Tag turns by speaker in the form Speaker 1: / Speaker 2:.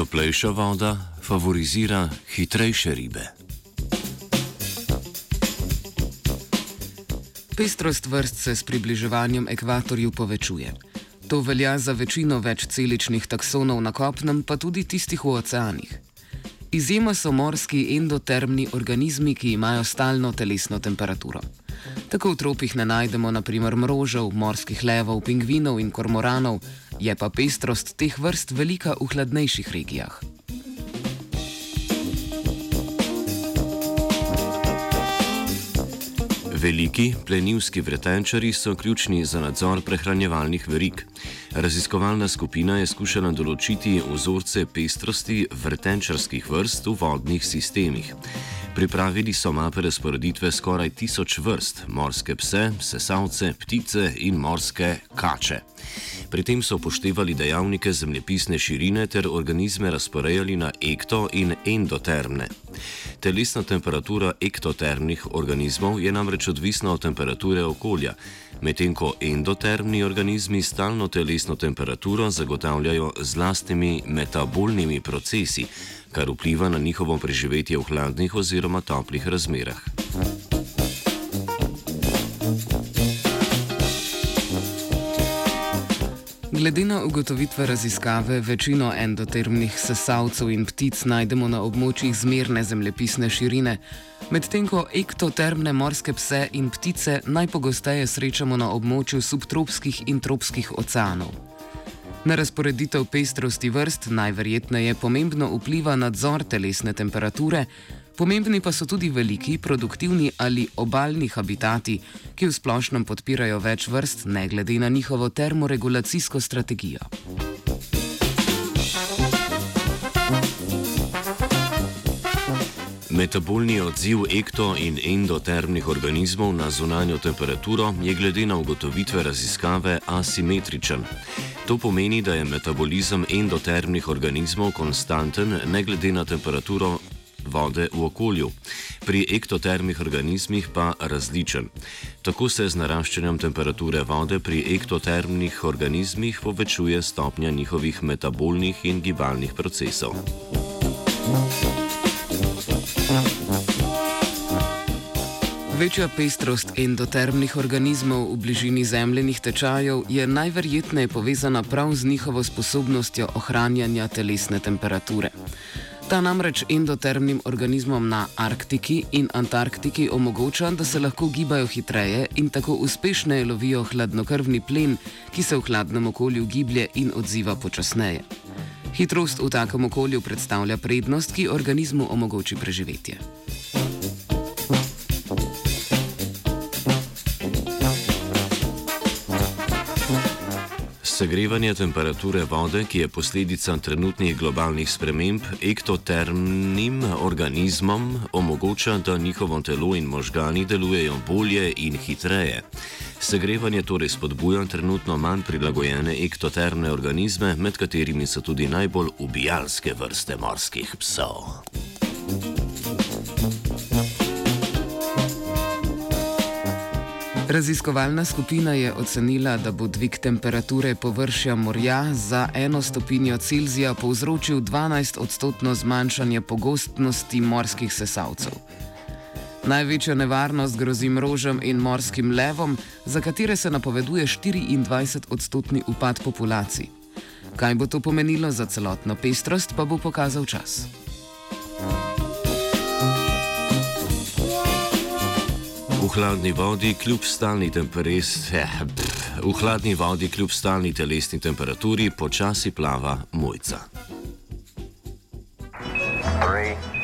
Speaker 1: Toplejša voda favorizira hitrejše ribe.
Speaker 2: Pestrost vrst se s približevanjem ekvatorju povečuje. To velja za večino večceličnih taksonov na kopnem, pa tudi tistih v oceanih. Izjema so morski endotermni organizmi, ki imajo stalno telesno temperaturo. Tako v tropih ne najdemo naprimer mrožev, morskih levov, pingvinov in kormoranov, je pa pestrost teh vrst velika v hladnejših regijah.
Speaker 1: Veliki plenilski vretenčari so ključni za nadzor prehranjevalnih verig. Raziskovalna skupina je skušala določiti vzorce pestrosti vretenčarskih vrst v vodnih sistemih. Pripravili so mape razporeditve skoraj tisoč vrst: morske pse, sesalce, ptice in morske kače. Pri tem so upoštevali dejavnike zemljepisne širine ter organizme razporejali na ekto in endotermne. Telesna temperatura ektotermnih organizmov je namreč odvisna od temperature okolja, medtem ko endotermni organizmi stalno telesno temperaturo zagotavljajo z lastnimi metabolnimi procesi, kar vpliva na njihovo preživetje v hladnih oziroma toplih razmerah.
Speaker 2: Glede na ugotovitve raziskave, večino endotermnih sesalcev in ptic najdemo na območjih zmerne zemljepisne širine, medtem ko ektotermne morske pse in ptice najpogosteje srečamo na območju subtropskih in tropskih oceanov. Na razporeditev pestrosti vrst najverjetneje pomembno vpliva nadzor telesne temperature, Pomembni pa so tudi veliki, produktivni ali obaljni habitati, ki v splošnem podpirajo več vrst, ne glede na njihovo termoregulacijsko strategijo.
Speaker 1: Metabolni odziv ekto- in endotermnih organizmov na zunanjo temperaturo je glede na ugotovitve raziskave asimetričen. To pomeni, da je metabolizem endotermnih organizmov konstanten ne glede na temperaturo vode v okolju, pri ektotermnih organizmih pa različen. Tako se z naraščanjem temperature vode pri ektotermnih organizmih povečuje stopnja njihovih metabolnih in gibalnih procesov.
Speaker 2: Večja pestrost endotermnih organizmov v bližini zemljenih tečajev je najverjetneje povezana prav z njihovo sposobnostjo ohranjanja telesne temperature. Ta namreč endotermnim organizmom na Arktiki in Antarktiki omogoča, da se lahko gibajo hitreje in tako uspešneje lovijo hladnokrvni plen, ki se v hladnem okolju giblje in odziva počasneje. Hitrost v takem okolju predstavlja prednost, ki organizmu omogoči preživetje.
Speaker 1: Segrevanje temperature vode, ki je posledica trenutnih globalnih sprememb, ektotermnim organizmom omogoča, da njihovo telo in možgani delujejo bolje in hitreje. Segrevanje torej spodbuja trenutno manj prilagojene ektotermne organizme, med katerimi so tudi najbolj ubijalske vrste morskih psov.
Speaker 2: Raziskovalna skupina je ocenila, da bo dvig temperature površja morja za eno stopinjo Celzija povzročil 12-odstotno zmanjšanje pogostnosti morskih sesalcev. Največja nevarnost grozi mrožem in morskim levom, za katere se napoveduje 24-odstotni upad populacij. Kaj bo to pomenilo za celotno pestrost, pa bo pokazal čas.
Speaker 1: V hladni vodi kljub stalni temperaturi, eh, v hladni vodi kljub stalni telesni temperaturi počasi plava mojca. Three.